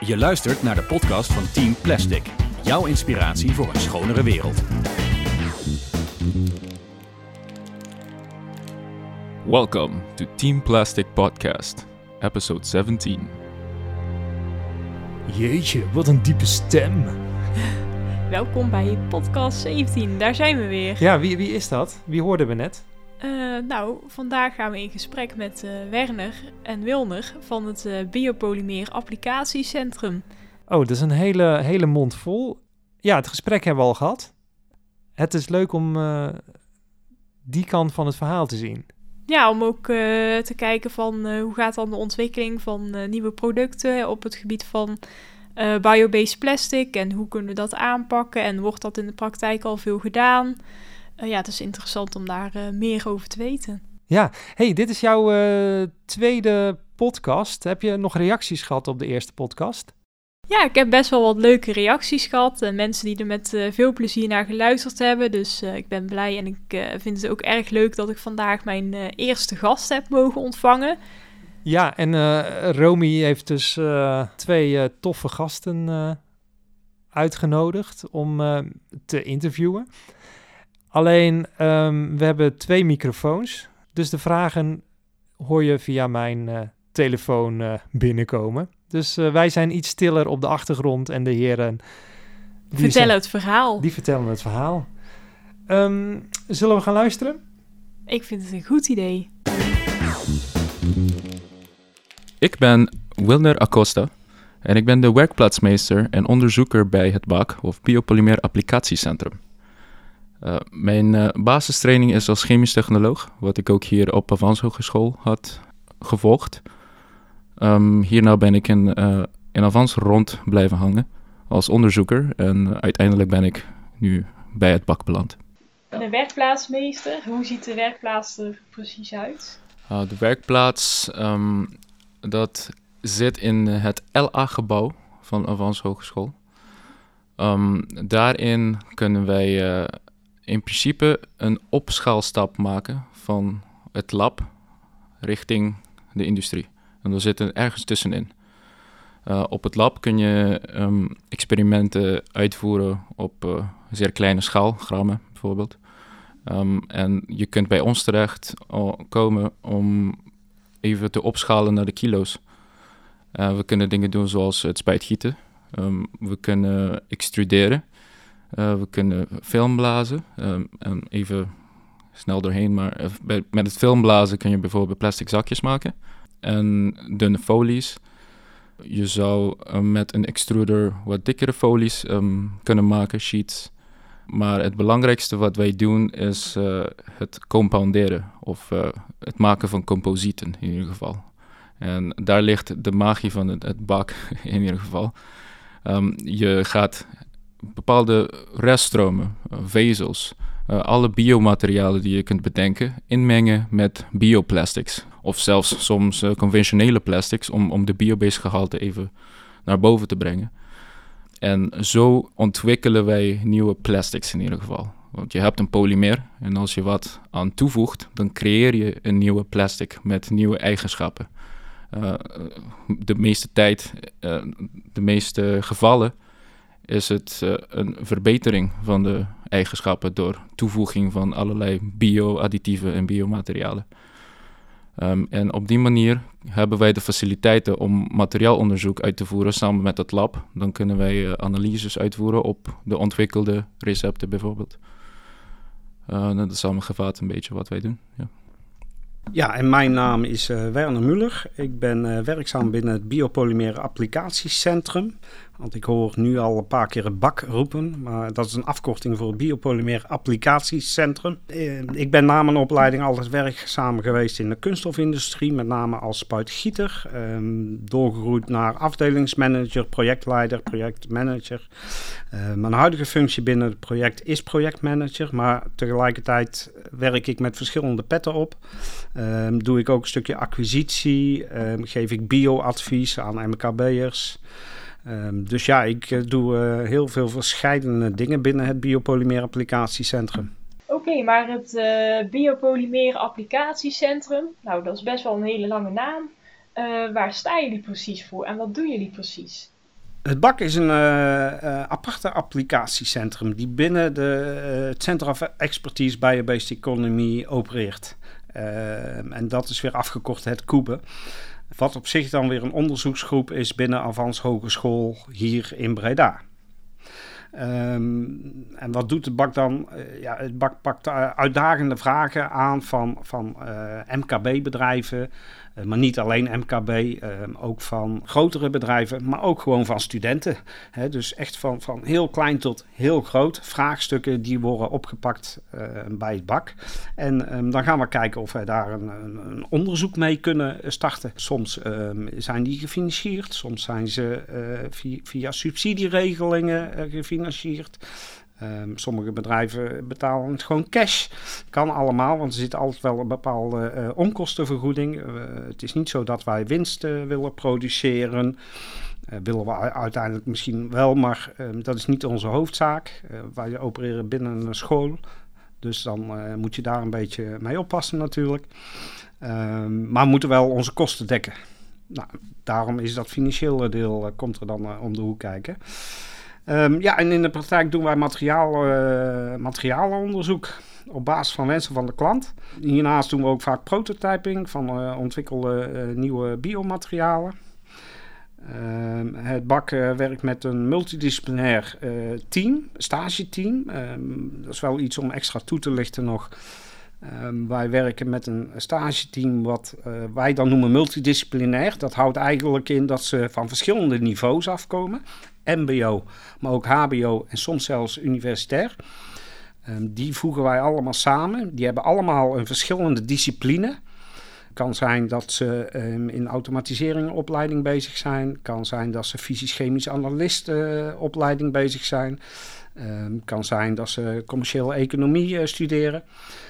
Je luistert naar de podcast van Team Plastic. Jouw inspiratie voor een schonere wereld. Welcome to Team Plastic Podcast, episode 17. Jeetje, wat een diepe stem. Welkom bij podcast 17, daar zijn we weer. Ja, wie, wie is dat? Wie hoorden we net? Uh, nou, vandaag gaan we in gesprek met uh, Werner en Wilner van het uh, Biopolymeer Applicatiecentrum. Oh, dat is een hele, hele mond vol. Ja, het gesprek hebben we al gehad. Het is leuk om die kant van het verhaal te zien. Ja, om ook te kijken van hoe gaat dan de ontwikkeling van nieuwe producten op het gebied van biobased plastic en hoe kunnen we dat aanpakken en wordt dat in de praktijk al veel gedaan? Uh, ja, het is interessant om daar uh, meer over te weten. Ja, hey, dit is jouw uh, tweede podcast. Heb je nog reacties gehad op de eerste podcast? Ja, ik heb best wel wat leuke reacties gehad. En mensen die er met veel plezier naar geluisterd hebben. Dus ik ben blij en ik vind het ook erg leuk dat ik vandaag mijn eerste gast heb mogen ontvangen. Ja, en Romy heeft dus twee toffe gasten uitgenodigd om te interviewen. Alleen, um, we hebben twee microfoons. Dus de vragen hoor je via mijn uh, telefoon uh, binnenkomen. Dus uh, wij zijn iets stiller op de achtergrond en de heren... Die vertellen zijn, het verhaal. Die vertellen het verhaal. Um, zullen we gaan luisteren? Ik vind het een goed idee. Ik ben Wilner Acosta en ik ben de werkplaatsmeester en onderzoeker bij het BAC, of Biopolymeer Applicatiecentrum. Uh, mijn uh, basistraining is als chemisch technoloog, wat ik ook hier op Avans Hogeschool had gevolgd. Um, hierna ben ik in, uh, in Avans rond blijven hangen als onderzoeker en uiteindelijk ben ik nu bij het bak beland. De werkplaatsmeester, hoe ziet de werkplaats er precies uit? Ah, de werkplaats, um, dat zit in het LA-gebouw van Avans Hogeschool. Um, daarin kunnen wij in principe een opschaalstap maken van het lab richting de industrie. En we zitten ergens tussenin. Uh, op het lab kun je um, experimenten uitvoeren op uh, zeer kleine schaal, grammen bijvoorbeeld. Um, en je kunt bij ons terecht komen om even te opschalen naar de kilo's. Uh, we kunnen dingen doen zoals het spuitgieten. Um, we kunnen extruderen. Uh, we kunnen film blazen. Um, even snel doorheen, maar uh, bij, met het filmblazen kun je bijvoorbeeld plastic zakjes maken. En dunne folies. Je zou uh, met een extruder wat dikkere folies um, kunnen maken, sheets. Maar het belangrijkste wat wij doen is het compounderen of het maken van composieten in ieder geval. En daar ligt de magie van het, bak in ieder geval. Je gaat bepaalde reststromen, uh, vezels, uh, alle biomaterialen die je kunt bedenken, inmengen met bioplastics. Of zelfs soms uh, conventionele plastics om, om de biobased gehalte even naar boven te brengen. En zo ontwikkelen wij nieuwe plastics in ieder geval. Want je hebt een polymeer en als je wat aan toevoegt, dan creëer je een nieuwe plastic met nieuwe eigenschappen. De meeste tijd, de meeste gevallen, is het uh, een verbetering van de eigenschappen door toevoeging van allerlei bio-additieven en biomaterialen. Um, en op die manier hebben wij de faciliteiten om materiaalonderzoek uit te voeren samen met het lab. Dan kunnen wij uh, analyses uitvoeren op de ontwikkelde recepten bijvoorbeeld. Uh, dat is samengevat een beetje wat wij doen. Ja. Ja, en mijn naam is Werner Muller. Ik ben werkzaam binnen het Biopolymer Applicatiecentrum. Want ik hoor nu al een paar keer het BAK roepen, maar dat is een afkorting voor het Biopolymer Applicatiecentrum. Uh, ik ben na mijn opleiding altijd werkzaam geweest in de kunststofindustrie, met name als spuitgieter. Um, doorgegroeid naar afdelingsmanager, projectleider, projectmanager. mijn huidige functie binnen het project is projectmanager, maar tegelijkertijd werk ik met verschillende petten op. Um, doe ik ook een stukje acquisitie, um, geef ik bioadvies aan MKB'ers. Um, dus ja, ik uh, doe uh, heel veel verschillende dingen binnen het Biopolymeer Applicatiecentrum. Oké, okay, maar het uh, Biopolymeer Applicatiecentrum, nou dat is best wel een hele lange naam. waar staan jullie precies voor en wat doen jullie precies? Het BAK is een aparte applicatiecentrum die binnen de, het Center of Expertise Biobased Economy opereert. en dat is weer afgekort het KUBE. Wat op zich dan weer een onderzoeksgroep is binnen Avans Hogeschool hier in Breda. Um, en wat doet het BAK dan? Uh, ja, het BAK pakt uitdagende vragen aan van, van uh, MKB-bedrijven, maar niet alleen MKB, ehm, ook van grotere bedrijven, maar ook gewoon van studenten. Dus echt van, van heel klein tot heel groot. Vraagstukken die worden opgepakt bij het BAK. En um, dan gaan we kijken of wij daar een, een, onderzoek mee kunnen starten. Soms zijn die gefinancierd, soms zijn ze via, subsidieregelingen gefinancierd. Um, sommige bedrijven betalen het gewoon cash. Kan allemaal, want er zit altijd wel een bepaalde uh, onkostenvergoeding. Uh, het is niet zo dat wij winst uh, willen produceren. willen we uiteindelijk misschien wel, maar ehm, dat is niet onze hoofdzaak. wij opereren binnen een school. Dus dan moet je daar een beetje mee oppassen natuurlijk. Um, maar we moeten wel onze kosten dekken. Nou, daarom is dat financiële deel komt er dan om de hoek kijken. Um, ja, en in de praktijk doen wij materiaal, uh, materialenonderzoek op basis van wensen van de klant. Hiernaast doen we ook vaak prototyping van uh, ontwikkelde uh, nieuwe biomaterialen. Um, het BAK werkt met een multidisciplinair team, stageteam. Um, dat is wel iets om extra toe te lichten nog. wij werken met een stageteam wat wij dan noemen multidisciplinair. Dat houdt eigenlijk in dat ze van verschillende niveaus afkomen. MBO, maar ook HBO en soms zelfs universitair. Um, die voegen wij allemaal samen. Die hebben allemaal een verschillende discipline. Kan zijn dat ze um, in automatisering opleiding bezig zijn. Kan zijn dat ze fysisch-chemisch analist uh, opleiding bezig zijn. Um, kan zijn dat ze commerciële economie uh, studeren.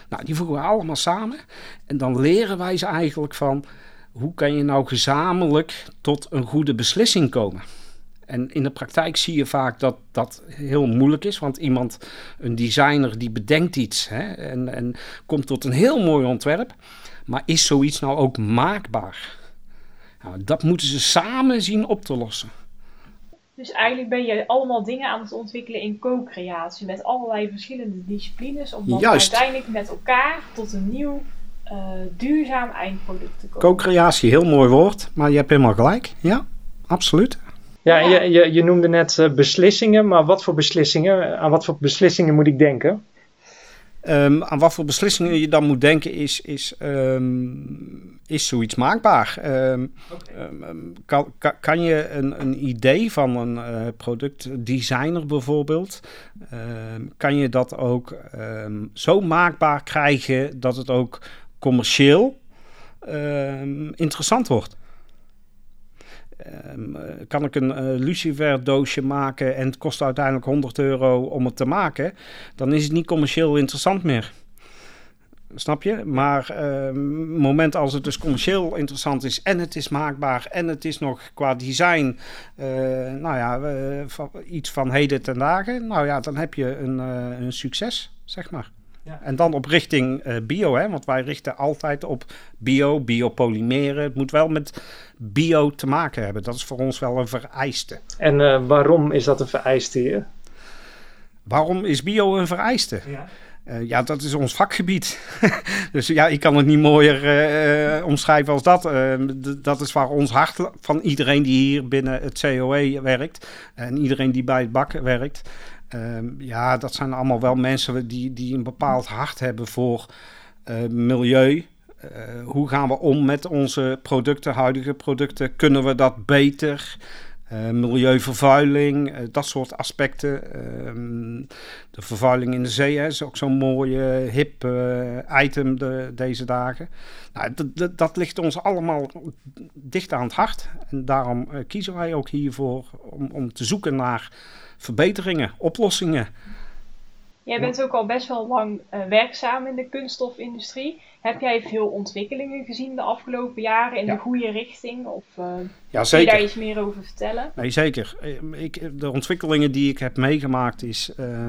Nou, die voegen we allemaal samen. En dan leren wij ze eigenlijk van hoe kan je nou gezamenlijk tot een goede beslissing komen. En in de praktijk zie je vaak dat dat heel moeilijk is, want iemand, een designer, die bedenkt iets hè, en, en komt tot een heel mooi ontwerp. Maar is zoiets nou ook maakbaar? Nou, dat moeten ze samen zien op te lossen. Dus eigenlijk ben je allemaal dingen aan het ontwikkelen in co-creatie met allerlei verschillende disciplines om dan Juist. uiteindelijk met elkaar tot een nieuw uh, duurzaam eindproduct te komen. Co-creatie, heel mooi woord, maar je hebt helemaal gelijk. Ja, absoluut. Ja, Je, je, je noemde net uh, beslissingen, maar wat voor beslissingen? Aan wat voor beslissingen moet ik denken? Um, aan wat voor beslissingen je dan moet denken is, is, um, is zoiets maakbaar. Um, okay. kan, kan, kan, je een, een idee van een uh, productdesigner bijvoorbeeld, kan je dat ook zo maakbaar krijgen dat het ook commercieel interessant wordt? Um, kan ik een uh, lucifer doosje maken en het kost uiteindelijk 100 euro om het te maken, dan is het niet commercieel interessant meer. Snap je? Maar het moment als het dus commercieel interessant is en het is maakbaar en het is nog qua design, uh, nou ja, iets van heden ten dagen, nou ja, dan heb je een, een succes, zeg maar. Ja. En dan op richting uh, bio, hè? want wij richten altijd op bio, biopolymeren. Het moet wel met bio te maken hebben. Dat is voor ons wel een vereiste. En uh, waarom is dat een vereiste hier? Waarom is bio een vereiste? Ja. Uh, ja, dat is ons vakgebied. dus ja, ik kan het niet mooier uh, omschrijven als dat. Uh, dat is waar ons hart van iedereen die hier binnen het COE werkt en iedereen die bij het bak werkt. Um, ja, dat zijn allemaal wel mensen die, die een bepaald hart hebben voor milieu. hoe gaan we om met onze producten, huidige producten? Kunnen we dat beter? Uh, milieuvervuiling, dat soort aspecten. Uh, de vervuiling in de zee hè, is ook zo'n mooi hip item de, deze dagen. Nou, dat ligt ons allemaal dicht aan het hart. En daarom kiezen wij ook hiervoor om, om te zoeken naar verbeteringen, oplossingen. Jij bent ook al best wel lang werkzaam in de kunststofindustrie. Heb jij veel ontwikkelingen gezien de afgelopen jaren in de goede richting? Of uh, ja, kun je daar iets meer over vertellen? Nee, zeker. Ik, de ontwikkelingen die ik heb meegemaakt is... Uh,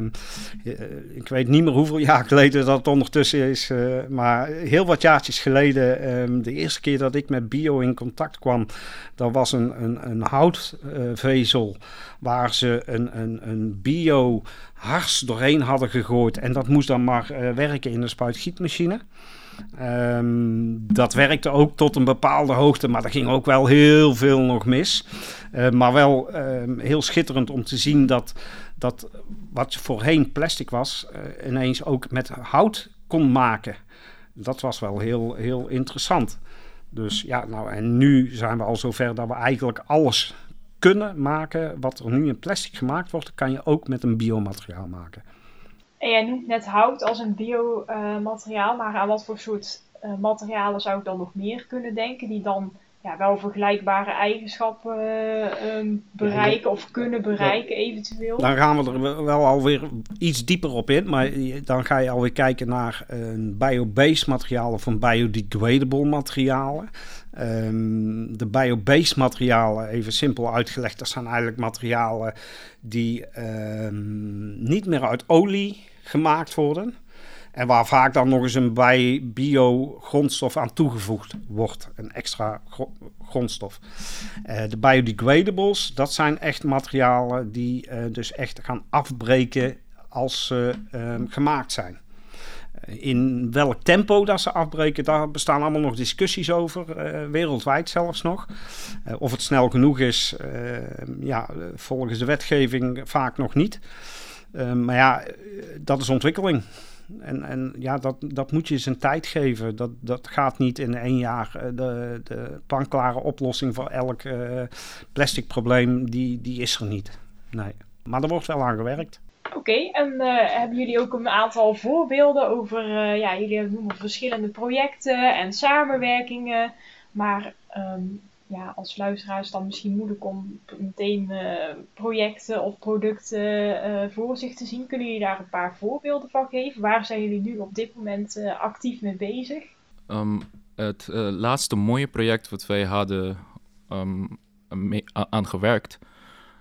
ik weet niet meer hoeveel jaar geleden dat het ondertussen is. Uh, maar heel wat jaartjes geleden... Ehm, de eerste keer dat ik met bio in contact kwam... dat was een, een, een houtvezel... waar ze een, een, een bio hars doorheen hadden gegooid. En dat moest dan maar werken in een spuitgietmachine. Um, dat werkte ook tot een bepaalde hoogte, maar er ging ook wel heel veel nog mis. Uh, maar wel uh, heel schitterend om te zien dat, dat wat voorheen plastic was, uh, ineens ook met hout kon maken. Dat was wel heel, heel interessant. Dus ja, nou en nu zijn we al zover dat we eigenlijk alles kunnen maken wat er nu in plastic gemaakt wordt, kan je ook met een biomateriaal maken. En jij noemt net hout als een biomateriaal, maar aan wat voor soort uh, materialen zou ik dan nog meer kunnen denken, die dan ja, wel vergelijkbare eigenschappen uh, bereiken of kunnen bereiken eventueel? Dan gaan we er wel alweer iets dieper op in, maar dan ga je alweer kijken naar een bio-based materiaal of een biodegradable materialen. Um, de biobased materialen, even simpel uitgelegd, dat zijn eigenlijk materialen die um, niet meer uit olie gemaakt worden. En waar vaak dan nog eens een bij bio-grondstof aan toegevoegd wordt. Een extra grondstof. Uh, de biodegradables, dat zijn echt materialen die uh, dus echt gaan afbreken als ze uh, gemaakt zijn. In welk tempo dat ze afbreken, daar bestaan allemaal nog discussies over, wereldwijd zelfs nog. of het snel genoeg is, ja, volgens de wetgeving vaak nog niet. Maar ja, dat is ontwikkeling. En, en ja, dat, dat moet je zijn tijd geven. Dat, dat gaat niet in één jaar. De, de panklare oplossing voor elk uh, plastic probleem, die, die is er niet. Nee. Maar er wordt wel aan gewerkt. Oké, en uh, hebben jullie ook een aantal voorbeelden over, ja, jullie noemen verschillende projecten en samenwerkingen, maar um, ja, als luisteraar is dan misschien moeilijk om meteen uh, projecten of producten voor zich te zien. Kunnen jullie daar een paar voorbeelden van geven? Waar zijn jullie nu op dit moment actief mee bezig? Um, het laatste mooie project wat wij hadden um, aan gewerkt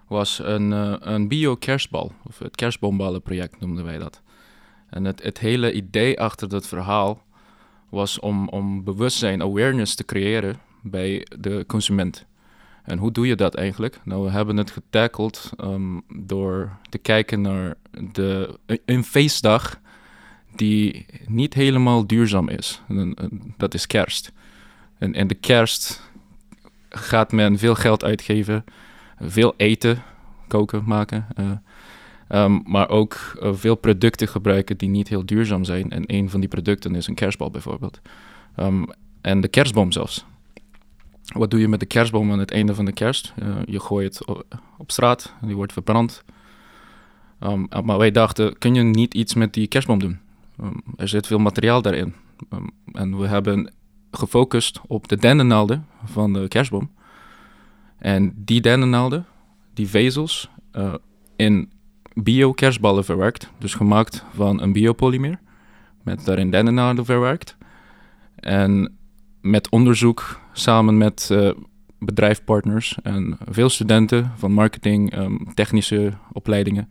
was een, een bio-kerstbal, of het kerstboomballenproject noemden wij dat. En het, het hele idee achter dat verhaal was om, om bewustzijn, awareness te creëren bij de consument. En hoe doe je dat eigenlijk? Nou, we hebben het getackled um, door te kijken naar de, een feestdag die niet helemaal duurzaam is. En, en, dat is kerst. En in de kerst gaat men veel geld uitgeven veel eten, koken, maken. Uh, um, maar ook uh, veel producten gebruiken die niet heel duurzaam zijn. En een van die producten is een kerstbal bijvoorbeeld. Um, en de kerstboom zelfs. Wat doe je met de kerstboom aan het einde van de kerst? Uh, je gooit het op, straat, die wordt verbrand. Um, maar wij dachten, kun je niet iets met die kerstboom doen? er zit veel materiaal daarin. en we hebben gefocust op de dennennaalden van de kerstboom. En die dennennaalden, die vezels, uh, in bio-kerstballen verwerkt. Dus gemaakt van een biopolymer. Met daarin dennennaalden verwerkt. En met onderzoek samen met uh, bedrijfspartners en veel studenten van marketing, um, technische opleidingen.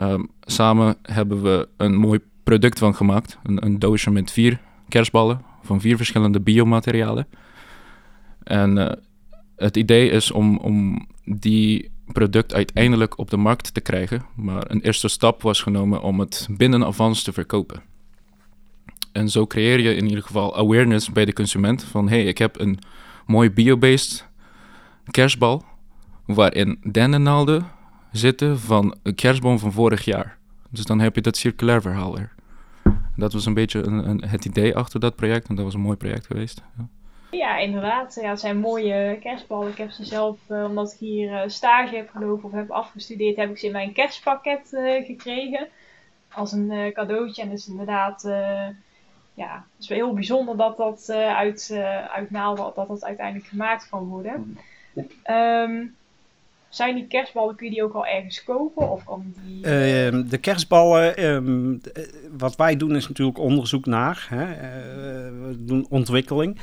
Um, samen hebben we een mooi product van gemaakt. Een, een doosje met vier kerstballen van vier verschillende biomaterialen. En uh, het idee is om, om die product uiteindelijk op de markt te krijgen. Maar een eerste stap was genomen om het binnen Avans te verkopen. En zo creëer je in ieder geval awareness bij de consument van hey, ik heb een mooi biobased kerstbal waarin dennennaalden zitten van een kerstboom van vorig jaar. Dus dan heb je dat circulair verhaal er. Dat was een beetje een, het idee achter dat project en dat was een mooi project geweest. Ja. Inderdaad. Ja, het zijn mooie kerstballen. Ik heb ze zelf, uh, omdat ik hier uh, stage heb gelopen of heb afgestudeerd, heb ik ze in mijn kerstpakket uh, gekregen. Als een cadeautje. En is inderdaad, ja, het is wel heel bijzonder dat dat uit, uit naald, dat dat uiteindelijk gemaakt kan worden. Um, zijn die kerstballen, kun je die ook al ergens kopen? Of kan die... Ehm, de kerstballen, ehm, eh, wat wij doen is natuurlijk onderzoek naar. Hè? Eh, we doen ontwikkeling.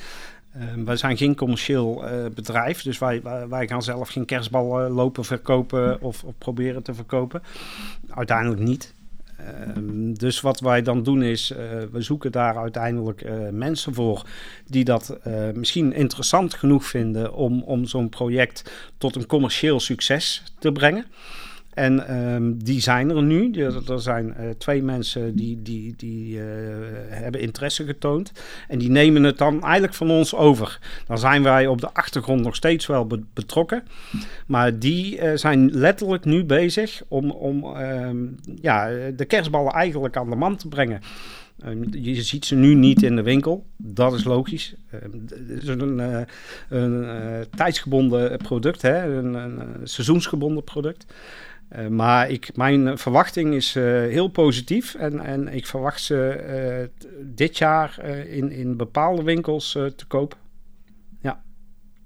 Uh, wij zijn geen commercieel uh, bedrijf, dus wij, wij, gaan zelf geen kerstballen lopen verkopen of, of proberen te verkopen. Uiteindelijk niet. Ehm, dus wat wij dan doen is, uh, we zoeken daar uiteindelijk uh, mensen voor die dat uh, misschien interessant genoeg vinden om, om zo'n project tot een commercieel succes te brengen. En um, die zijn er nu. Er zijn uh, twee mensen die, die, die uh, hebben interesse getoond. En die nemen het dan eigenlijk van ons over. Dan zijn wij op de achtergrond nog steeds wel be betrokken. Maar die uh, zijn letterlijk nu bezig om, om um, ja, de kerstballen eigenlijk aan de man te brengen. Um, je ziet ze nu niet in de winkel. Dat is logisch. het is een, een tijdsgebonden product, hè? Een, een, seizoensgebonden product. Uh, maar ik, mijn verwachting is uh, heel positief en, en ik verwacht ze uh, dit jaar in, in bepaalde winkels te koop. Ja,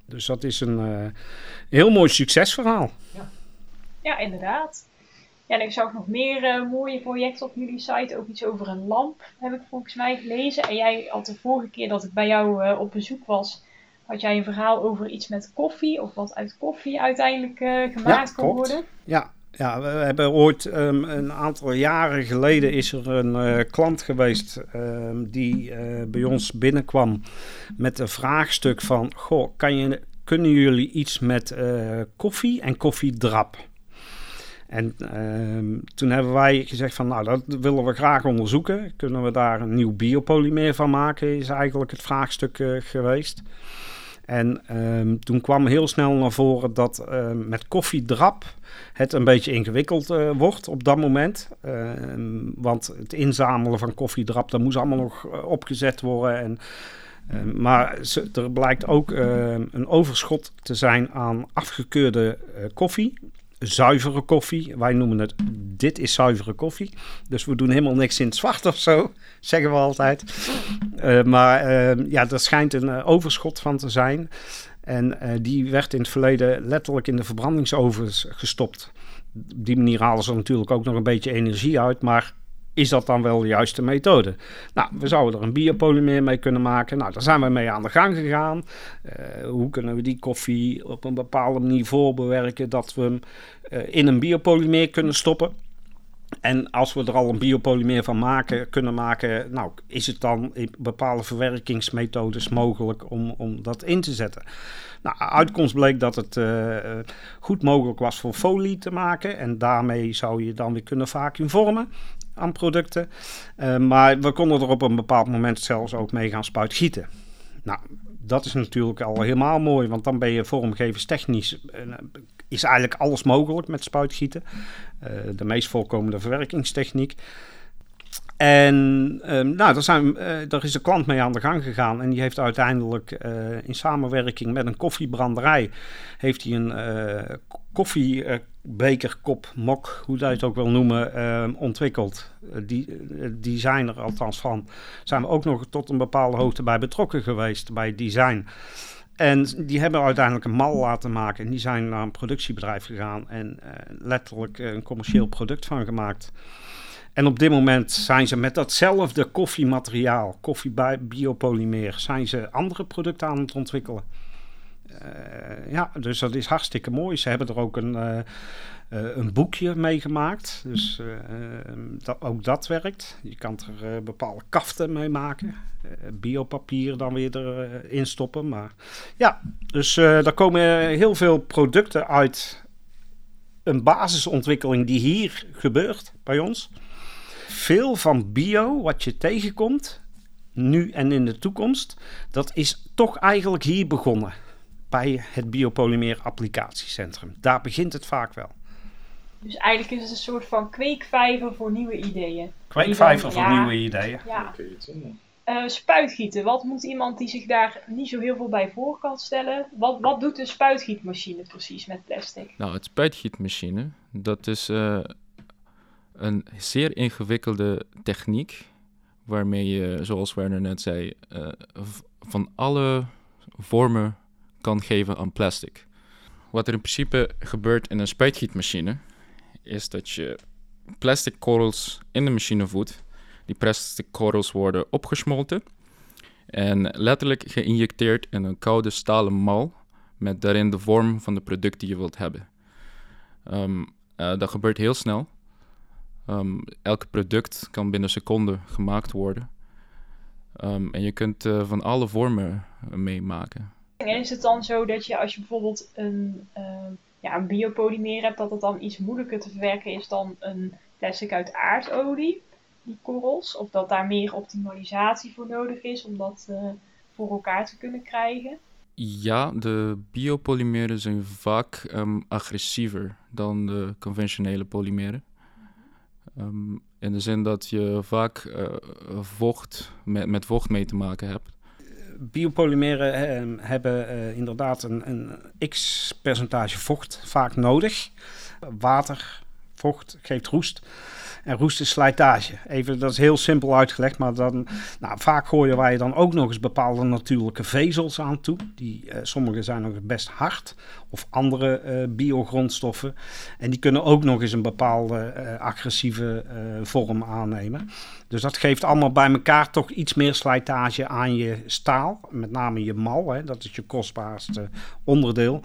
dus dat is een heel mooi succesverhaal. Ja, ja inderdaad. Ja, en ik zag nog meer mooie projecten op jullie site. Ook iets over een lamp heb ik volgens mij gelezen. En jij had de vorige keer dat ik bij jou op bezoek was, had jij een verhaal over iets met koffie. Of wat uit koffie uiteindelijk gemaakt ja, kan worden. Ja, ja, we hebben ooit um, een aantal jaren geleden is er een uh, klant geweest um, die uh, bij ons binnenkwam met een vraagstuk van: Goh, kan je, kunnen jullie iets met uh, koffie en koffiedrap? En um, toen hebben wij gezegd van, nou, dat willen we graag onderzoeken. Kunnen we daar een nieuw biopolymeer van maken, is eigenlijk het vraagstuk geweest. En um, toen kwam heel snel naar voren dat uh, met koffiedrap het een beetje ingewikkeld uh, wordt op dat moment. Uh, want het inzamelen van koffiedrap, dat moest allemaal nog opgezet worden. En, maar er blijkt ook een overschot te zijn aan afgekeurde koffie zuivere koffie. Wij noemen het, dit is zuivere koffie. Dus we doen helemaal niks in het zwart of zo, zeggen we altijd. Uh, maar uh, ja, er schijnt een uh, overschot van te zijn. En die werd in het verleden letterlijk in de verbrandingsovens gestopt. Op die manier halen ze natuurlijk ook nog een beetje energie uit. Maar is dat dan wel de juiste methode? Nou, we zouden er een biopolymeer mee kunnen maken. Nou, daar zijn we mee aan de gang gegaan. Uh, hoe kunnen we die koffie op een bepaalde manier voorbewerken dat we hem uh, in een biopolymeer kunnen stoppen? En als we er al een biopolymeer van maken, kunnen maken, nou, is het dan in bepaalde verwerkingsmethodes mogelijk om, om dat in te zetten? Nou, uitkomst bleek dat het uh, goed mogelijk was voor folie te maken. En daarmee zou je dan weer kunnen vacuümvormen aan producten. Uh, maar we konden er op een bepaald moment zelfs ook mee gaan spuitgieten. Nou, dat is natuurlijk al helemaal mooi, want dan ben je vormgeverstechnisch uh, is eigenlijk alles mogelijk met spuitgieten. Uh, de meest voorkomende verwerkingstechniek. En um, nou, daar, zijn, daar is de klant mee aan de gang gegaan. En die heeft uiteindelijk in samenwerking met een koffiebranderij... heeft hij een uh, koffiebekerkop, mok, hoe dat je het ook wil noemen, ehm, ontwikkeld. die design er althans van. Zijn we ook nog tot een bepaalde hoogte bij betrokken geweest, bij design. En die hebben uiteindelijk een mal laten maken. En die zijn naar een productiebedrijf gegaan en letterlijk een commercieel product van gemaakt. En op dit moment zijn ze met datzelfde koffiemateriaal, koffiebiopolymeer, zijn ze andere producten aan het ontwikkelen. Uh, ja, dus dat is hartstikke mooi. Ze hebben er ook een, uh, uh, een boekje mee gemaakt. Dus dat, ook dat werkt. Je kan er bepaalde kaften mee maken. biopapier dan weer erin stoppen. Maar ja, dus daar komen heel veel producten uit. Een basisontwikkeling die hier gebeurt bij ons veel van bio, wat je tegenkomt, nu en in de toekomst, dat is toch eigenlijk hier begonnen. Bij het Biopolymeer Applicatiecentrum. Daar begint het vaak wel. Dus eigenlijk is het een soort van kweekvijver voor nieuwe ideeën. Kweekvijver voor ja, nieuwe ideeën. Ja. Uh, spuitgieten. Wat moet iemand die zich daar niet zo heel veel bij voor kan stellen? Wat, wat doet een spuitgietmachine precies met plastic? Nou, het spuitgietmachine, dat is uh, een zeer ingewikkelde techniek, waarmee je, zoals Werner net zei, uh, van alle vormen kan geven aan plastic. wat er in principe gebeurt in een spuitgietmachine, is dat je plastic korrels in de machine voedt. Die plastic korrels worden opgesmolten en letterlijk geïnjecteerd in een koude stalen mal met daarin de vorm van de product die je wilt hebben. Um, dat gebeurt heel snel. Um, elk product kan binnen seconden gemaakt worden. Um, en je kunt uh, van alle vormen meemaken. En is het dan zo dat je als je bijvoorbeeld een, uh, ja, een biopolymeer hebt, dat het dan iets moeilijker te verwerken is dan een plastic uit aardolie, die korrels? Of dat daar meer optimalisatie voor nodig is om dat voor elkaar te kunnen krijgen? Ja, de biopolymeren zijn vaak um, agressiever dan de conventionele polymeren. Um, in de zin dat je vaak uh, vocht met, met vocht mee te maken hebt. Biopolymeren uh, hebben uh, inderdaad een, een x-percentage vocht vaak nodig. Water, vocht geeft roest. En roest is slijtage. Even, dat is heel simpel uitgelegd, maar dan, nou, vaak gooien wij dan ook nog eens bepaalde natuurlijke vezels aan toe. Die, uh, sommige zijn nog best hard, of andere uh, biogrondstoffen. En die kunnen ook nog eens een bepaalde agressieve vorm aannemen. Dus dat geeft allemaal bij elkaar toch iets meer slijtage aan je staal. Met name je mal, hè, dat is je kostbaarste onderdeel.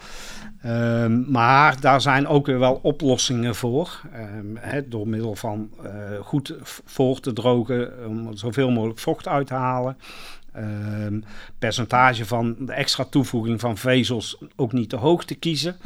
Um, maar daar zijn ook weer wel oplossingen voor. Um, hè, door middel van uh, goed voor te drogen, om zoveel mogelijk vocht uit te halen. Um, percentage van de extra toevoeging van vezels ook niet te hoog te kiezen.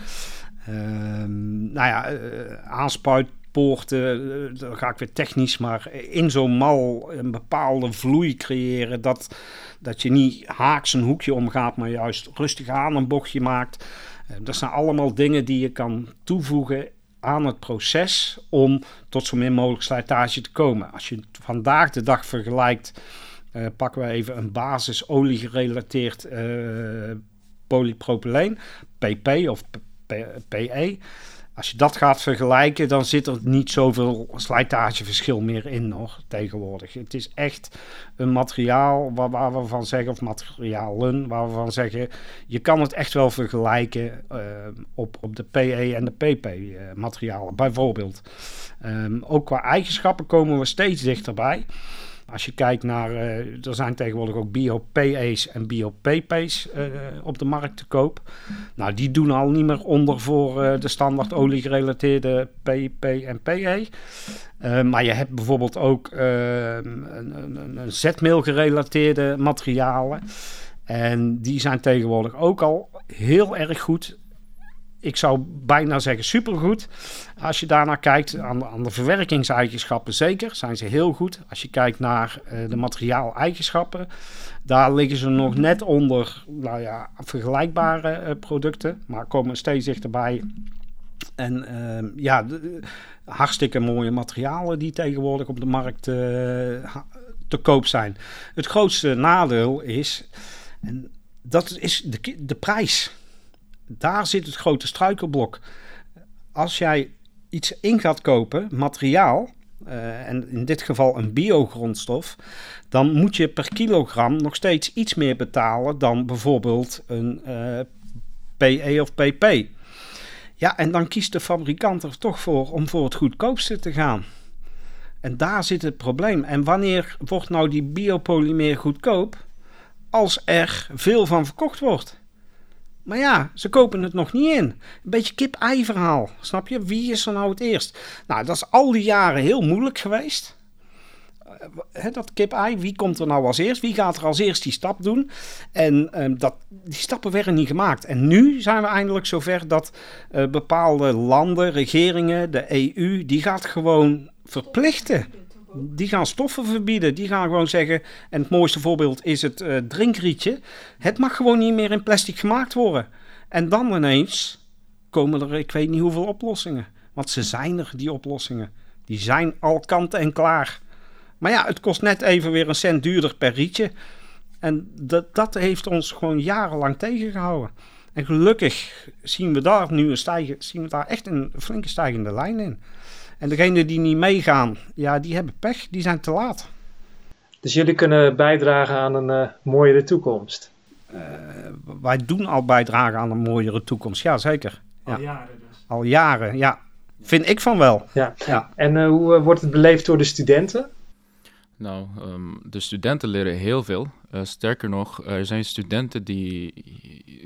nou ja, uh, aanspuit poorten, eh, dan ga ik weer technisch, maar in zo'n mal een bepaalde vloei creëren. Dat, dat je niet haaks een hoekje omgaat, maar juist rustig aan een bochtje maakt. Eh, dat zijn allemaal dingen die je kan toevoegen aan het proces om tot zo min mogelijk slijtage te komen. Als je vandaag de dag vergelijkt, uh, pakken we even een basis olie gerelateerd uh, polypropyleen, PP of PE. Als je dat gaat vergelijken, dan zit er niet zoveel slijtageverschil meer in nog tegenwoordig. Het is echt een materiaal waar, we van zeggen, of materialen, waar we van zeggen, je kan het echt wel vergelijken uh, op, op de PE en de PP uh, materialen, bijvoorbeeld. Um, ook qua eigenschappen komen we steeds dichterbij. Als je kijkt naar, uh, er zijn tegenwoordig ook bio-PA's en bio-PP's uh, op de markt te koop. Nou, die doen al niet meer onder voor uh, de standaard olie gerelateerde PP en PE. maar je hebt bijvoorbeeld ook een, een, een zetmeel gerelateerde materialen. En die zijn tegenwoordig ook al heel erg goed ik zou bijna zeggen supergoed. Als je daarnaar kijkt, aan, de verwerkingseigenschappen zeker, zijn ze heel goed. Als je kijkt naar uh, de materiaaleigenschappen, daar liggen ze nog net onder nou ja, vergelijkbare uh, producten, maar komen steeds dichterbij. En uh, ja, de, hartstikke mooie materialen die tegenwoordig op de markt uh, te koop zijn. Het grootste nadeel is, en dat is de, de prijs daar zit het grote struikelblok. Als jij iets in gaat kopen, materiaal, uh, en in dit geval een biogrondstof, dan moet je per kilogram nog steeds iets meer betalen dan bijvoorbeeld een uh, PE of PP. Ja, en dan kiest de fabrikant er toch voor om voor het goedkoopste te gaan. En daar zit het probleem. En wanneer wordt nou die biopolymeer goedkoop? Als er veel van verkocht wordt. Maar ja, ze kopen het nog niet in. Een beetje kip-ei verhaal. Snap je? Wie is er nou het eerst? Nou, dat is al die jaren heel moeilijk geweest. He, dat kip-ei, wie komt er nou als eerst? Wie gaat er als eerst die stap doen? En um, dat, die stappen werden niet gemaakt. En nu zijn we eindelijk zover dat uh, bepaalde landen, regeringen, de EU, die gaat gewoon verplichten die gaan stoffen verbieden. Die gaan gewoon zeggen, en het mooiste voorbeeld is het uh, drinkrietje. Het mag gewoon niet meer in plastic gemaakt worden. En dan ineens komen er, ik weet niet hoeveel oplossingen. Want ze zijn er, die oplossingen. Die zijn al kant en klaar. Maar ja, het kost net even weer een cent duurder per rietje. En dat, dat heeft ons gewoon jarenlang tegengehouden. En gelukkig zien we daar nu een stijgen, zien we daar echt een flinke stijgende lijn in. En degenen die niet meegaan, ja, die hebben pech, die zijn te laat. Dus jullie kunnen bijdragen aan een uh, mooiere toekomst? Uh, wij doen al bijdragen aan een mooiere toekomst, ja zeker. Ja. Al jaren dus. Al jaren, ja. Vind ik van wel. Ja. Ja. En eh, hoe eh, wordt het beleefd door de studenten? Nou, ehm, de studenten leren heel veel. Eh, sterker nog, er zijn studenten die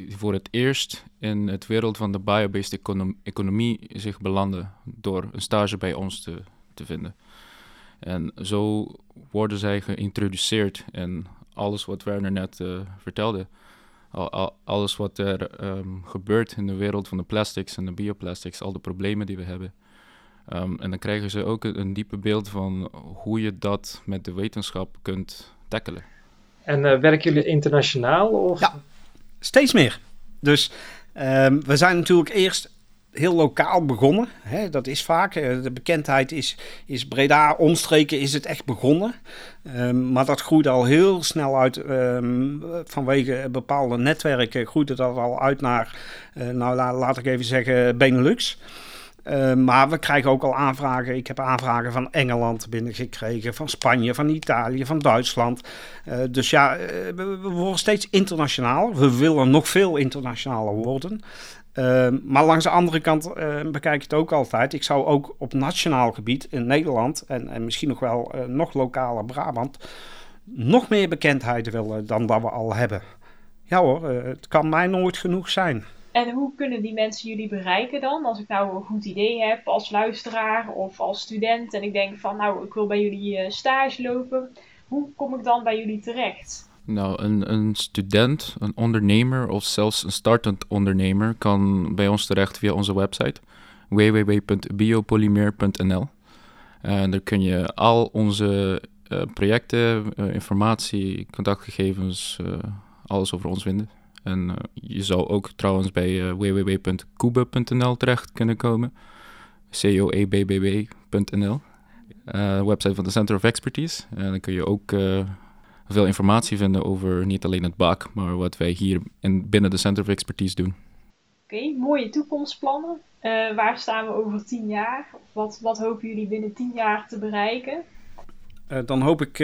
voor het eerst in het wereld van de biobased econom- economie zich belanden door een stage bij ons te, te vinden. En zo worden zij geïntroduceerd in alles wat Werner net eh, vertelde. Al- alles wat er ehm, gebeurt in de wereld van de plastics en de bioplastics, al de problemen die we hebben. Ehm, en dan krijgen ze ook een, een diepe beeld van hoe je dat met de wetenschap kunt tackelen. En eh, werken jullie internationaal? Of? Ja. Steeds meer. Dus ehm, we zijn natuurlijk eerst heel lokaal begonnen. Hè, dat is vaak. eh, De bekendheid is, is Breda, omstreken is het echt begonnen. Ehm, maar dat groeide al heel snel uit. ehm, vanwege bepaalde netwerken groeide dat al uit naar, eh, nou la- laat ik even zeggen, Benelux. Eh, maar we krijgen ook al aanvragen. Ik heb aanvragen van Engeland binnengekregen, van Spanje, van Italië, van Duitsland. Eh, dus ja, eh, we, worden steeds internationaler. We willen nog veel internationaler worden. Eh, maar langs de andere kant eh, bekijk ik het ook altijd. Ik zou ook op nationaal gebied in Nederland en, en misschien nog wel eh, nog lokaler Brabant nog meer bekendheid willen dan dat we al hebben. Ja hoor, het kan mij nooit genoeg zijn. En hoe kunnen die mensen jullie bereiken dan? Als ik nou een goed idee heb als luisteraar of als student en ik denk van nou, ik wil bij jullie eh, stage lopen. Hoe kom ik dan bij jullie terecht? Nou, een, een student, een ondernemer of zelfs een startend ondernemer kan bij ons terecht via onze website www.biopolymer.nl. En daar kun je al onze eh, projecten, eh, informatie, contactgegevens, alles over ons vinden. En eh, je zou ook trouwens bij eh, www.kube.nl terecht kunnen komen. coebb.nl. Eh website van de Center of Expertise. En dan kun je ook eh, veel informatie vinden over niet alleen het BAK, maar wat wij hier in, binnen de Center of Expertise doen. Oké, mooie toekomstplannen. Eh, waar staan we over tien jaar? Wat, wat hopen jullie binnen tien jaar te bereiken? Eh, dan hoop ik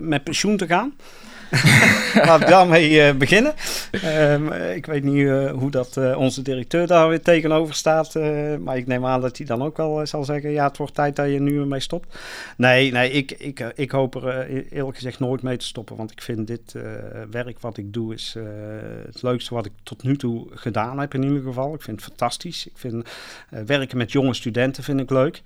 met pensioen te gaan. Laat ik daarmee eh, beginnen. Ehm, ik weet niet eh, hoe dat eh, onze directeur daar weer tegenover staat. maar ik neem aan dat hij dan ook wel zal zeggen: ja, het wordt tijd dat je nu ermee stopt. Nee, nee ik, ik, ik hoop er eh, eerlijk gezegd nooit mee te stoppen. Want ik vind dit werk wat ik doe is het leukste wat ik tot nu toe gedaan heb in ieder geval. Ik vind het fantastisch. Ik vind werken met jonge studenten vind ik leuk.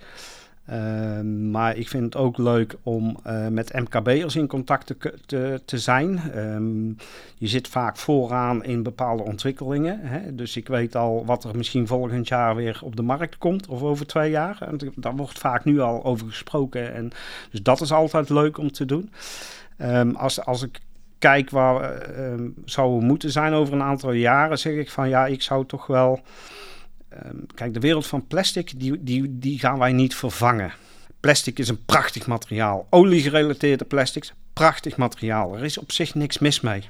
Ehm, maar ik vind het ook leuk om eh, met MKB'ers in contact te, te, zijn. Ehm, je zit vaak vooraan in bepaalde ontwikkelingen. Hè? Dus ik weet al wat er misschien volgend jaar weer op de markt komt of over twee jaar. En daar wordt vaak nu al over gesproken. En, dus dat is altijd leuk om te doen. Ehm, als, als ik kijk waar we zouden moeten zijn over een aantal jaren, zeg ik van ja, ik zou toch wel. Ehm, kijk, de wereld van plastic, die, die, die gaan wij niet vervangen. Plastic is een prachtig materiaal. Olie-gerelateerde plastics, prachtig materiaal. Er is op zich niks mis mee.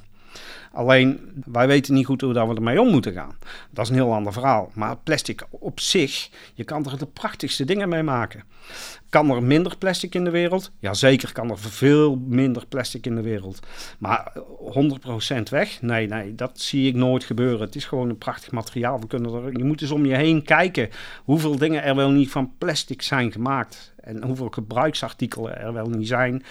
Alleen, wij weten niet goed hoe we ermee om moeten gaan. Dat is een heel ander verhaal. Maar plastic op zich, je kan er de prachtigste dingen mee maken. Kan er minder plastic in de wereld? Jazeker kan er veel minder plastic in de wereld. Maar 100% weg? Nee, nee, dat zie ik nooit gebeuren. Het is gewoon een prachtig materiaal. We kunnen er, je moet eens om je heen kijken hoeveel dingen er wel niet van plastic zijn gemaakt. En hoeveel gebruiksartikelen er wel niet zijn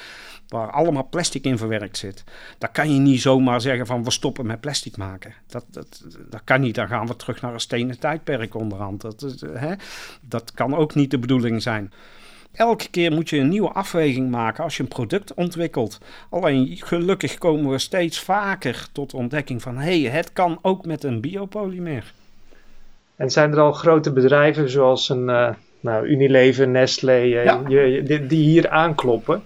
waar allemaal plastic in verwerkt zit. Daar kan je niet zomaar zeggen van we stoppen met plastic maken. Dat, dat, dat kan niet. Dan gaan we terug naar een stenen tijdperk onderhand. Dat, is, eh, hè? dat kan ook niet de bedoeling zijn. Elke keer moet je een nieuwe afweging maken als je een product ontwikkelt. Alleen gelukkig komen we steeds vaker tot de ontdekking van hé, hey, het kan ook met een biopolymer. En zijn er al grote bedrijven zoals een eh, nou, Unilever, Nestlé, eh, Ja. je- je- die, die hier aankloppen?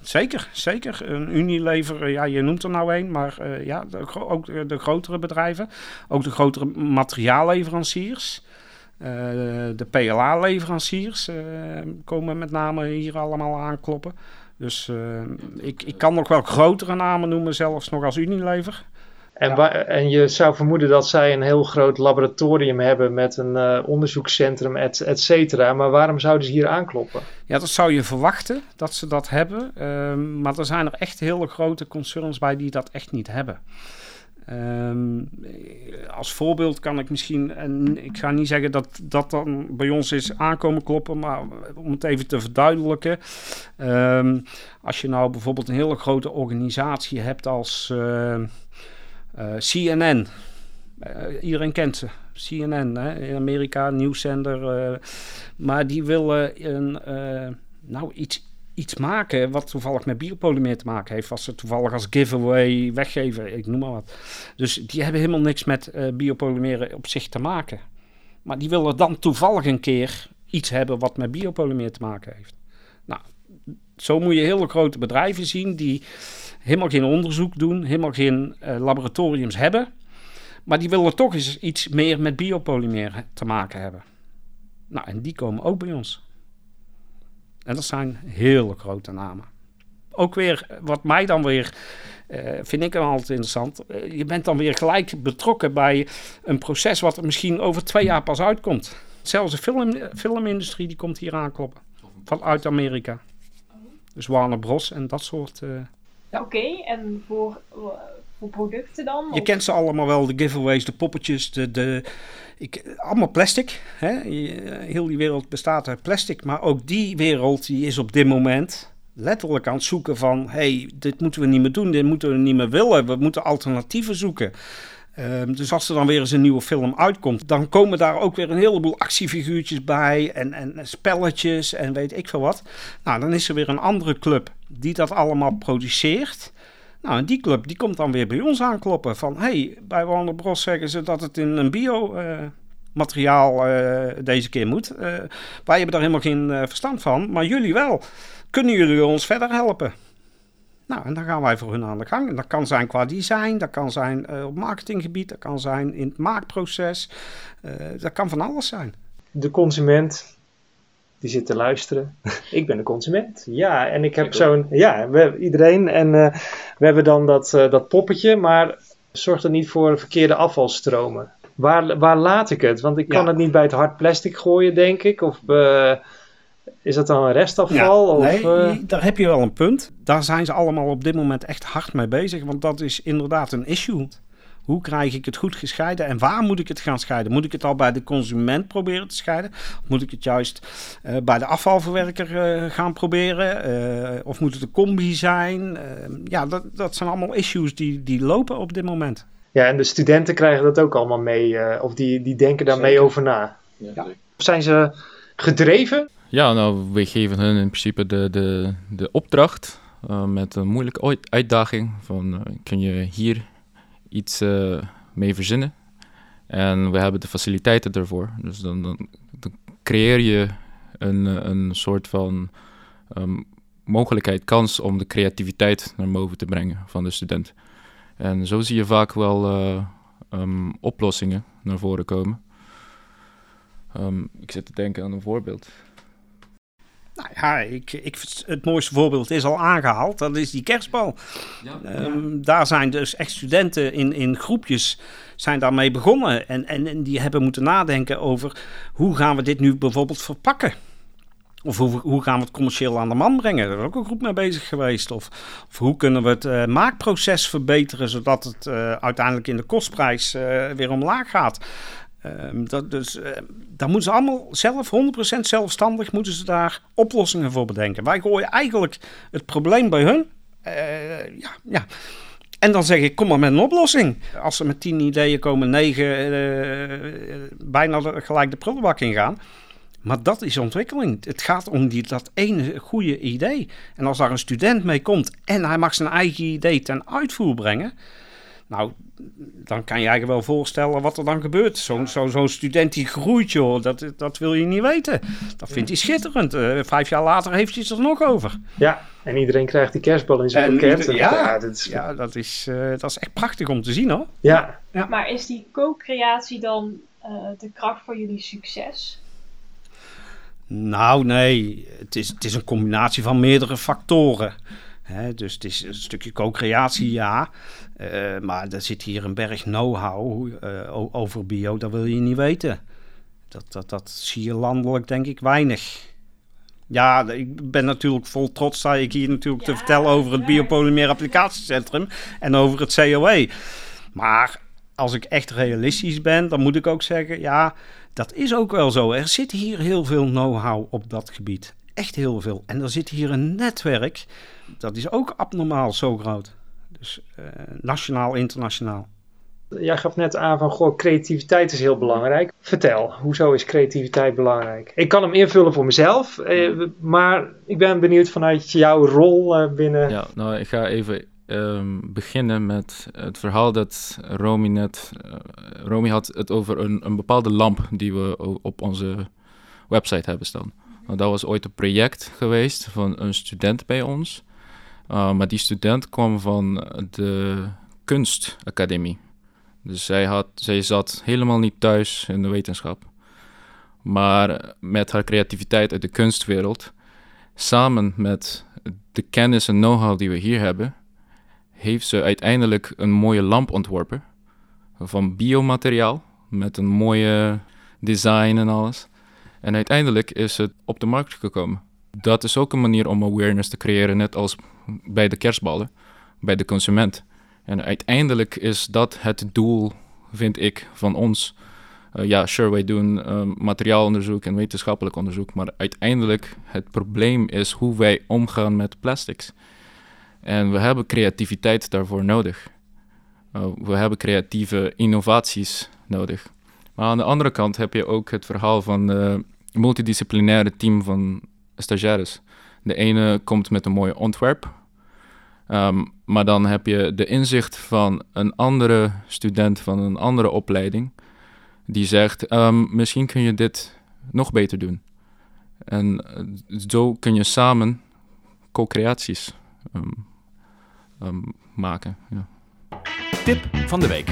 Zeker, zeker. Een Unilever, eh, ja, je noemt er nou een, maar eh, ja, ook de, grotere bedrijven, ook de grotere materiaalleveranciers, eh, de PLA-leveranciers komen met name hier allemaal aankloppen. Dus ik, ik kan nog wel grotere namen noemen, zelfs nog als Unilever. En, Ja. en je zou vermoeden dat zij een heel groot laboratorium hebben met een eh, onderzoekscentrum, et, et cetera. Maar waarom zouden ze hier aankloppen? Ja, dat zou je verwachten dat ze dat hebben. Ehm, maar er zijn er echt hele grote concerns bij die dat echt niet hebben. Ehm, als voorbeeld kan ik misschien, en ik ga niet zeggen dat dat dan bij ons is aankomen kloppen, maar om het even te verduidelijken. Ehm, als je nou bijvoorbeeld een hele grote organisatie hebt als uh, uh, CNN. iedereen kent ze. CNN hè? in Amerika, nieuwszender. maar die willen een, nou, iets, iets maken wat toevallig met biopolymeer te maken heeft. Wat ze toevallig als giveaway weggeven, ik noem maar wat. Dus die hebben helemaal niks met biopolymeren op zich te maken. Maar die willen dan toevallig een keer iets hebben wat met biopolymeer te maken heeft. Nou, zo moet je hele grote bedrijven zien die helemaal geen onderzoek doen, helemaal geen uh, laboratoriums hebben. Maar die willen toch eens iets meer met biopolymeer te maken hebben. Nou, en die komen ook bij ons. En dat zijn hele grote namen. Ook weer, wat mij dan weer, uh, vind ik dan altijd interessant. Uh, je bent dan weer gelijk betrokken bij een proces wat er misschien over twee jaar pas uitkomt. Zelfs de film, filmindustrie die komt hier aankloppen. Vanuit Amerika. Dus Warner Bros. en dat soort... Uh... Ja, Oké, okay. en voor, voor producten dan? Je of? kent ze allemaal wel, de giveaways, de poppetjes, de, de, ik, allemaal plastic. Hè? Heel die wereld bestaat uit plastic. Maar ook die wereld die is op dit moment letterlijk aan het zoeken van... hey, dit moeten we niet meer doen, dit moeten we niet meer willen. We moeten alternatieven zoeken. Um, dus als er dan weer eens een nieuwe film uitkomt... dan komen daar ook weer een heleboel actiefiguurtjes bij... en, en spelletjes en weet ik veel wat. Nou, dan is er weer een andere club die dat allemaal produceert... Nou, en die club die komt dan weer bij ons aankloppen van... hey, bij Warner Bros zeggen ze dat het in een bio... Uh, materiaal uh, deze keer moet. Uh, wij hebben daar helemaal geen verstand van, maar jullie wel. Kunnen jullie ons verder helpen? Nou, en dan gaan wij voor hun aan de gang. En dat kan zijn qua design, dat kan zijn op marketinggebied, dat kan zijn in het maakproces. dat kan van alles zijn. De consument die zit te luisteren. ik ben een consument. Ja, en ik heb zo'n. Ja, we, iedereen. En uh, we hebben dan dat, dat poppetje, maar zorgt er niet voor verkeerde afvalstromen. Waar, waar laat ik het? Want ik kan ja. het niet bij het hard plastic gooien, denk ik. Of is dat dan een restafval? Ja, of, nee, daar heb je wel een punt. Daar zijn ze allemaal op dit moment echt hard mee bezig. Want dat is inderdaad een issue. Hoe krijg ik het goed gescheiden en waar moet ik het gaan scheiden? Moet ik het al bij de consument proberen te scheiden? Of moet ik het juist uh, bij de afvalverwerker uh, gaan proberen? Uh, of moet het een combi zijn? ja, dat, dat zijn allemaal issues die, die lopen op dit moment. Ja, en de studenten krijgen dat ook allemaal mee, of die, die denken daar mee over na. Ja. Ja. Zijn ze gedreven? Ja, nou, we geven hun in principe de, de, de opdracht met een moeilijke uitdaging van kun je hier iets uh, mee verzinnen. En we hebben de faciliteiten ervoor. Dus dan, dan, creëer je een, een soort van um, mogelijkheid, kans om de creativiteit naar boven te brengen van de student. En zo zie je vaak wel um, oplossingen naar voren komen. Um, ik zit te denken aan een voorbeeld. Ja, ik, ik, het mooiste voorbeeld is al aangehaald. Dat is die kerstbal. Ja, um, daar zijn dus echt studenten in, in groepjes zijn daarmee begonnen. En, en, en die hebben moeten nadenken over hoe gaan we dit nu bijvoorbeeld verpakken. Of hoe, hoe, gaan we het commercieel aan de man brengen? Daar is ook een groep mee bezig geweest. Of, of hoe kunnen we het uh, maakproces verbeteren, zodat het uh, uiteindelijk in de kostprijs uh, weer omlaag gaat. Um, dat, dus uh, daar moeten ze allemaal zelf, 100% zelfstandig, moeten ze daar oplossingen voor bedenken. Wij gooien eigenlijk het probleem bij hun. Uh, ja, ja. En dan zeg ik, kom maar met een oplossing. Als ze met tien ideeën komen, negen uh, bijna gelijk de prullenbak ingaan. Maar dat is ontwikkeling. Het gaat om die, dat ene goede idee. En als daar een student mee komt en hij mag zijn eigen idee ten uitvoer brengen nou, dan kan je eigenlijk wel voorstellen wat er dan gebeurt. Zo'n zo, zo student die groeit, joh, dat, dat wil je niet weten. Dat vindt hij schitterend. Uh, vijf jaar later heeft hij het er nog over. Ja, en iedereen krijgt die kerstbal in zijn pakket. Ja, ja, dat is, ja dat, is, uh, dat is echt prachtig om te zien hoor. Ja. ja. Maar is die co-creatie dan uh, de kracht voor jullie succes? Nou, nee. Het is, het is een combinatie van meerdere factoren. Hè, dus het is een stukje co-creatie, ja. Uh, maar er zit hier een berg know-how uh, over bio, dat wil je niet weten. Dat, dat, dat zie je landelijk denk ik weinig. Ja, ik ben natuurlijk vol trots sta ik hier natuurlijk ja, te vertellen over het Biopolymeer Applicatiecentrum en over het COE. Maar als ik echt realistisch ben, dan moet ik ook zeggen, ja, dat is ook wel zo. Er zit hier heel veel know-how op dat gebied. Echt heel veel. En er zit hier een netwerk, dat is ook abnormaal zo groot. Dus uh, nationaal, internationaal. Jij gaf net aan van, goh, creativiteit is heel belangrijk. Vertel, hoezo is creativiteit belangrijk? Ik kan hem invullen voor mezelf, eh, maar ik ben benieuwd vanuit jouw rol eh, binnen... Ja, nou, ik ga even um, beginnen met het verhaal dat Romy net... Uh, Romy had het over een, een bepaalde lamp die we op onze website hebben staan. Nou, dat was ooit een project geweest van een student bij ons. Uh, maar die student kwam van de kunstacademie. Dus zij, had, zij zat helemaal niet thuis in de wetenschap. Maar met haar creativiteit uit de kunstwereld, samen met de kennis en know-how die we hier hebben, heeft ze uiteindelijk een mooie lamp ontworpen. Van biomateriaal, met een mooie design en alles. En uiteindelijk is het op de markt gekomen. Dat is ook een manier om awareness te creëren, net als bij de kerstballen, bij de consument. En uiteindelijk is dat het doel, vind ik, van ons. Uh, ja, sure, wij doen uh, materiaalonderzoek en wetenschappelijk onderzoek, maar uiteindelijk het probleem is hoe wij omgaan met plastics. En we hebben creativiteit daarvoor nodig. Uh, we hebben creatieve innovaties nodig. Aan de andere kant heb je ook het verhaal van het multidisciplinaire team van stagiaires. De ene komt met een mooi ontwerp, um, maar dan heb je de inzicht van een andere student van een andere opleiding, die zegt: um, Misschien kun je dit nog beter doen. En uh, zo kun je samen co-creaties um, maken. Ja. Tip van de week.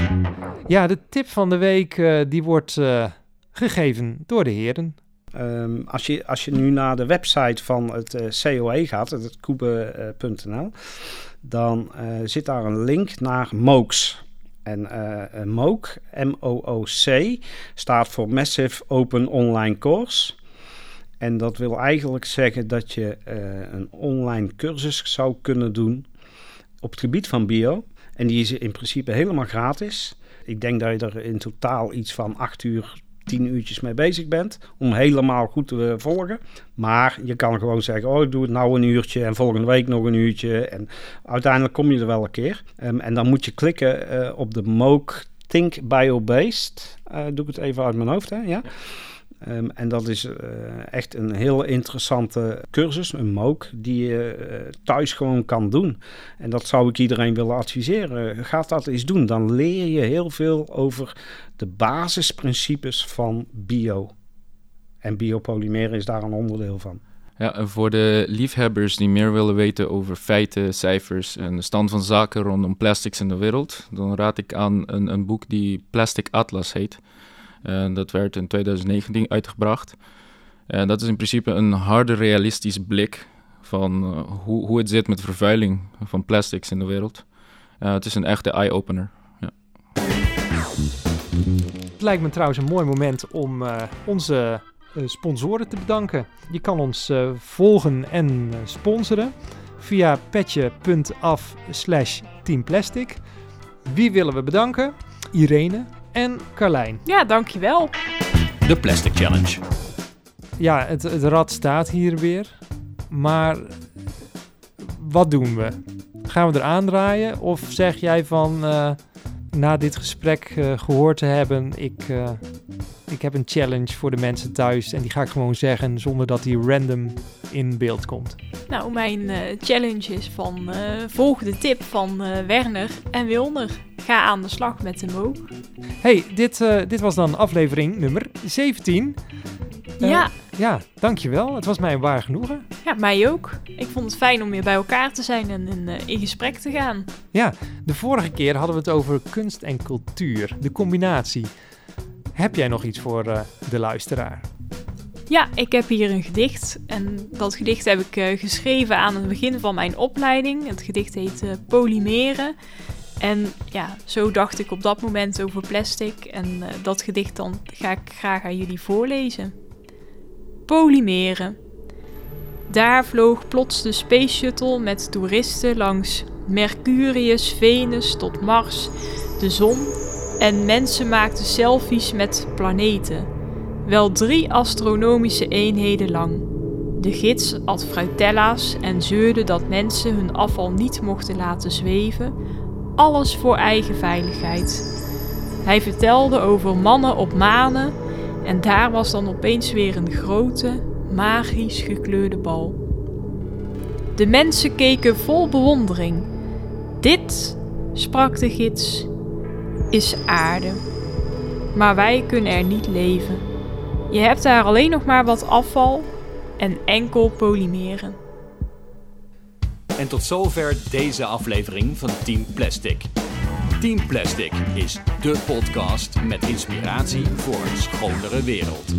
Ja, de tip van de week uh, die wordt uh, gegeven door de heren. Um, als, je, als je nu naar de website van het uh, COE gaat, het koebe.nl, dan uh, zit daar een link naar MOOCs. En uh, MOOC, M-O-O-C, staat voor Massive Open Online Course. En dat wil eigenlijk zeggen dat je een online cursus zou kunnen doen op het gebied van bio. En die is in principe helemaal gratis. Ik denk dat je er in totaal iets van acht uur, tien uurtjes mee bezig bent. Om helemaal goed te volgen. Maar je kan gewoon zeggen, oh ik doe het nou een uurtje en volgende week nog een uurtje. En uiteindelijk kom je er wel een keer. Um, en dan moet je klikken uh, op de MOOC Think Bio-Based. Uh, doe ik het even uit mijn hoofd, hè? Ja. Um, en dat is uh, echt een heel interessante cursus, een MOOC, die je uh, thuis gewoon kan doen. En dat zou ik iedereen willen adviseren. Ga dat eens doen. Dan leer je heel veel over de basisprincipes van bio. En biopolymeren is daar een onderdeel van. Ja, en voor de liefhebbers die meer willen weten over feiten, cijfers en de stand van zaken rondom plastics in de wereld, dan raad ik aan een, een boek die Plastic Atlas heet. En dat werd in 2019 uitgebracht. En dat is in principe een harde, realistisch blik van uh, hoe, hoe het zit met vervuiling van plastics in de wereld. Uh, het is een echte eye-opener. Ja. Het lijkt me trouwens een mooi moment om onze sponsoren te bedanken. Je kan ons volgen en sponsoren via petje.af slash teamplastic. Wie willen we bedanken? Irene, en Carlijn. Ja, dankjewel. De Plastic Challenge. Ja, het, het rad staat hier weer. Maar wat doen we? Gaan we er aandraaien? Of zeg jij van uh, na dit gesprek uh, gehoord te hebben, ik, uh, ik heb een challenge voor de mensen thuis en die ga ik gewoon zeggen zonder dat die random in beeld komt? Nou, mijn challenge is van volg de tip van Werner en Wilner ga aan de slag met de Mo. Hey, dit, dit was dan aflevering nummer 17. Uh, ja. Ja, dankjewel. Het was mij een waar genoegen. Ja, mij ook. Ik vond het fijn om weer bij elkaar te zijn en in, uh, in gesprek te gaan. Ja, de vorige keer hadden we het over kunst en cultuur, de combinatie. Heb jij nog iets voor de luisteraar? Ja, ik heb hier een gedicht. En dat gedicht heb ik geschreven aan het begin van mijn opleiding. Het gedicht heet Polymeren. En ja, zo dacht ik op dat moment over plastic. En dat gedicht dan ga ik graag aan jullie voorlezen. Polymeren. Daar vloog plots de Space Shuttle met toeristen langs Mercurius, Venus tot Mars, de zon En mensen maakten selfies met planeten. Wel drie astronomische eenheden lang. De gids at fruitella's en zeurde dat mensen hun afval niet mochten laten zweven. Alles voor eigen veiligheid. Hij vertelde over mannen op manen en daar was dan opeens weer een grote, magisch gekleurde bal. De mensen keken vol bewondering. Dit, sprak de gids, is aarde. Maar wij kunnen er niet leven. Je hebt daar alleen nog maar wat afval en enkel polymeren. En tot zover deze aflevering van Team Plastic. Team Plastic is de podcast met inspiratie voor een schonere wereld.